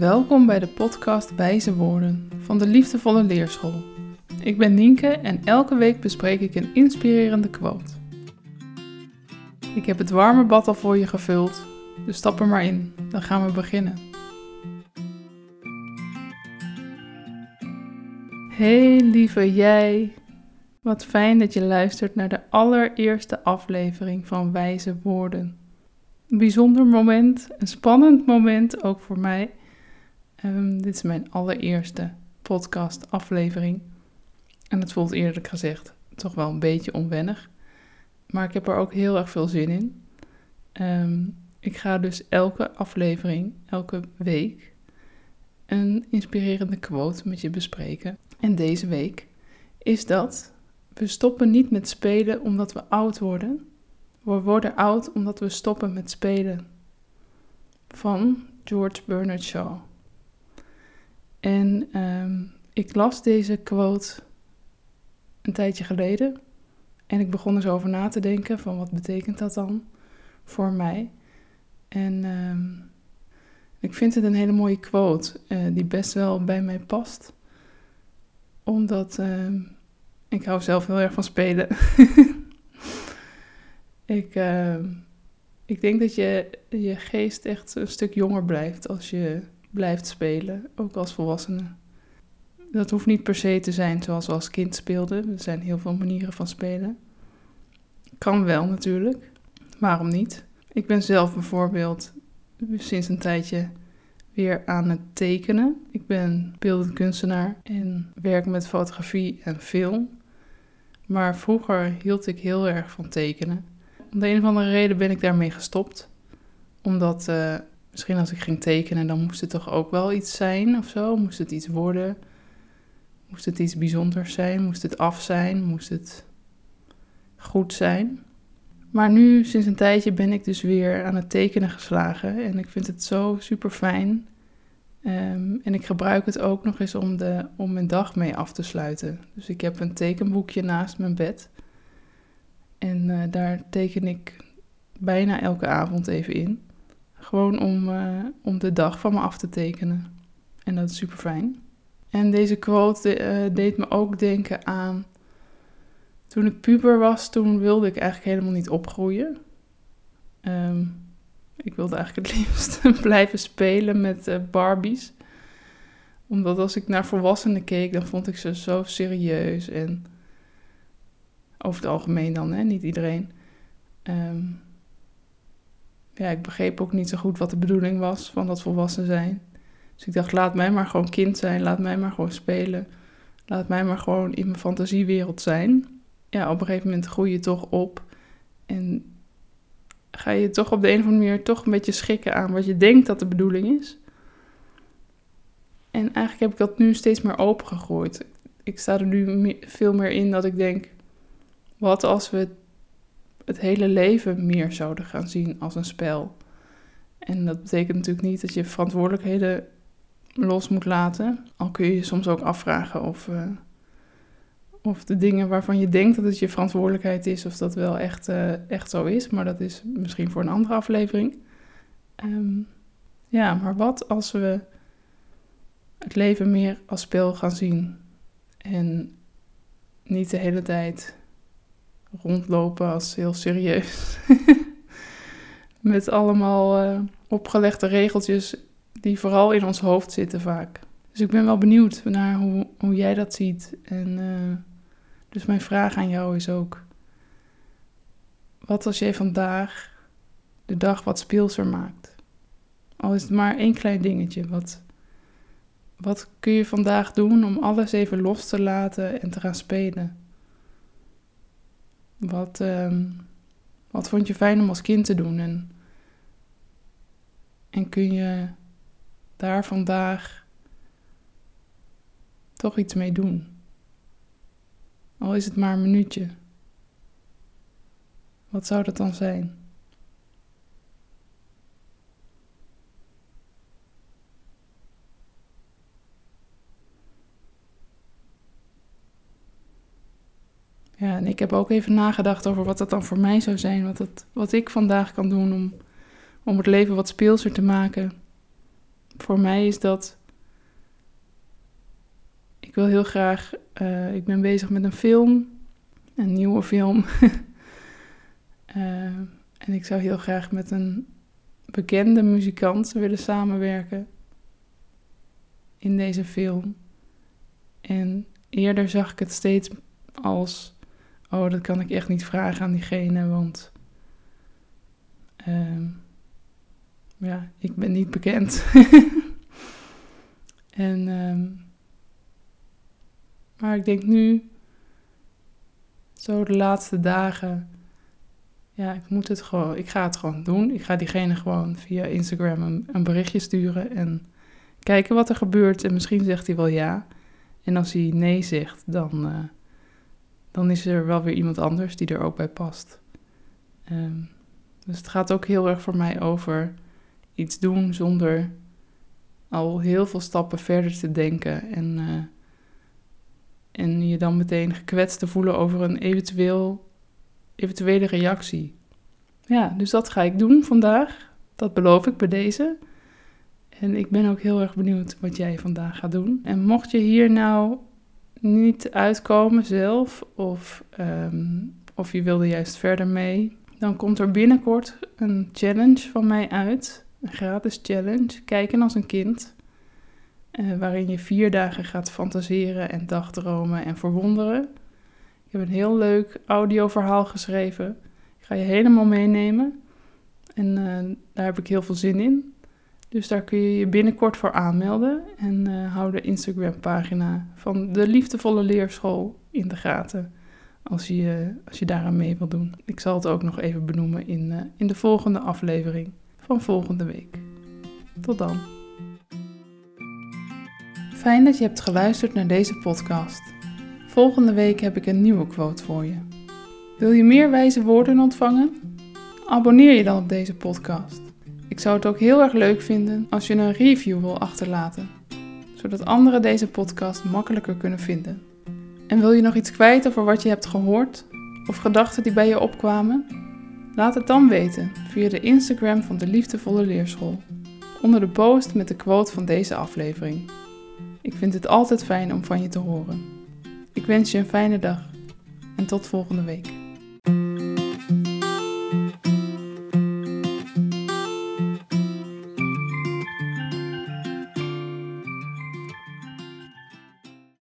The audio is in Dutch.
Welkom bij de podcast Wijze Woorden van de Liefdevolle Leerschool. Ik ben Nienke en elke week bespreek ik een inspirerende quote. Ik heb het warme bad al voor je gevuld, dus stap er maar in, dan gaan we beginnen. Hey lieve jij, wat fijn dat je luistert naar de allereerste aflevering van Wijze Woorden. Een bijzonder moment, een spannend moment ook voor mij. Ehm, dit is mijn allereerste podcast-aflevering. En het voelt eerlijk gezegd toch wel een beetje onwennig. Maar ik heb er ook heel erg veel zin in. Ehm, ik ga dus elke aflevering, elke week, een inspirerende quote met je bespreken. En deze week is dat: We stoppen niet met spelen omdat we oud worden. We worden oud omdat we stoppen met spelen. Van George Bernard Shaw. En ehm, ik las deze quote een tijdje geleden. En ik begon er zo over na te denken van wat betekent dat dan voor mij. En ehm, ik vind het een hele mooie quote uh, die best wel bij mij past. Omdat uh, ik hou zelf heel erg van spelen. ik, ik denk dat je, je geest echt een stuk jonger blijft als je blijft spelen, ook als volwassene. Dat hoeft niet per se te zijn zoals we als kind speelden. Er zijn heel veel manieren van spelen. Kan wel natuurlijk. Waarom niet? Ik ben zelf bijvoorbeeld sinds een tijdje weer aan het tekenen. Ik ben beeldend kunstenaar en werk met fotografie en film. Maar vroeger hield ik heel erg van tekenen. Om de een of andere reden ben ik daarmee gestopt. Omdat uh, misschien als ik ging tekenen, dan moest het toch ook wel iets zijn of zo. Moest het iets worden. Moest het iets bijzonders zijn? Moest het af zijn? Moest het goed zijn? Maar nu, sinds een tijdje, ben ik dus weer aan het tekenen geslagen. En ik vind het zo super fijn. Um, en ik gebruik het ook nog eens om, de, om mijn dag mee af te sluiten. Dus ik heb een tekenboekje naast mijn bed. En uh, daar teken ik bijna elke avond even in. Gewoon om, uh, om de dag van me af te tekenen. En dat is super fijn. En deze quote uh, deed me ook denken aan. Toen ik puber was, toen wilde ik eigenlijk helemaal niet opgroeien. Um, ik wilde eigenlijk het liefst blijven spelen met uh, Barbies. Omdat als ik naar volwassenen keek, dan vond ik ze zo serieus. En over het algemeen dan, hè? niet iedereen. Um, ja, ik begreep ook niet zo goed wat de bedoeling was van dat volwassen zijn. Dus ik dacht, laat mij maar gewoon kind zijn, laat mij maar gewoon spelen. Laat mij maar gewoon in mijn fantasiewereld zijn. Ja, op een gegeven moment groei je toch op en ga je toch op de een of andere manier toch een beetje schikken aan wat je denkt dat de bedoeling is. En eigenlijk heb ik dat nu steeds meer opengegooid. Ik sta er nu veel meer in dat ik denk: wat als we het hele leven meer zouden gaan zien als een spel. En dat betekent natuurlijk niet dat je verantwoordelijkheden los moet laten. Al kun je je soms ook afvragen of, uh, of de dingen waarvan je denkt dat het je verantwoordelijkheid is, of dat wel echt, uh, echt zo is. Maar dat is misschien voor een andere aflevering. Um, ja, maar wat als we het leven meer als spel gaan zien en niet de hele tijd rondlopen als heel serieus. Met allemaal uh, opgelegde regeltjes die vooral in ons hoofd zitten vaak. Dus ik ben wel benieuwd naar hoe, hoe jij dat ziet. En uh, dus mijn vraag aan jou is ook: wat als jij vandaag de dag wat speelser maakt? Al is het maar één klein dingetje. Wat, wat kun je vandaag doen om alles even los te laten en te gaan spelen? Wat, um, wat vond je fijn om als kind te doen? En, en kun je daar vandaag toch iets mee doen? Al is het maar een minuutje. Wat zou dat dan zijn? Ja, en ik heb ook even nagedacht over wat dat dan voor mij zou zijn. Wat, wat ik vandaag kan doen om, om het leven wat speelser te maken. voor mij is dat. Ik wil heel graag. eh, ik ben bezig met een film, een nieuwe film. Eh, en ik zou heel graag met een bekende muzikant willen samenwerken in deze film. En eerder zag ik het steeds als: oh, dat kan ik echt niet vragen aan diegene, want. ehm, ja, ik ben niet bekend. en, ehm, maar ik denk nu, zo de laatste dagen, ja, ik moet het gewoon, ik ga het gewoon doen. Ik ga diegene gewoon via Instagram een, berichtje sturen en kijken wat er gebeurt. En misschien zegt hij wel ja. En als hij nee zegt, dan, eh, dan is er wel weer iemand anders die er ook bij past. Ehm, dus het gaat ook heel erg voor mij over iets doen zonder al heel veel stappen verder te denken en, eh, en je dan meteen gekwetst te voelen over een eventueel, eventuele reactie. Ja, dus dat ga ik doen vandaag. Dat beloof ik bij deze. En ik ben ook heel erg benieuwd wat jij vandaag gaat doen. En mocht je hier nou niet uitkomen zelf, of, ehm, of je wilde juist verder mee, dan komt er binnenkort een challenge van mij uit. Een gratis challenge, kijken als een kind. eh, waarin je vier dagen gaat fantaseren en dagdromen en verwonderen. Ik heb een heel leuk audioverhaal geschreven. Ik ga je helemaal meenemen. En eh, daar heb ik heel veel zin in. Dus daar kun je je binnenkort voor aanmelden. En eh, hou de Instagram-pagina van de Liefdevolle Leerschool in de gaten. Als je, als je daaraan mee wilt doen. Ik zal het ook nog even benoemen in, eh, in de volgende aflevering van volgende week. Tot dan. Fijn dat je hebt geluisterd naar deze podcast. Volgende week heb ik een nieuwe quote voor je. Wil je meer wijze woorden ontvangen? Abonneer je dan op deze podcast. Ik zou het ook heel erg leuk vinden als je een review wil achterlaten, zodat anderen deze podcast makkelijker kunnen vinden. En wil je nog iets kwijt over wat je hebt gehoord of gedachten die bij je opkwamen? Laat het dan weten via de Instagram van de Liefdevolle Leerschool, onder de post met de quote van deze aflevering. Ik vind het altijd fijn om van je te horen. Ik wens je een fijne dag en tot volgende week.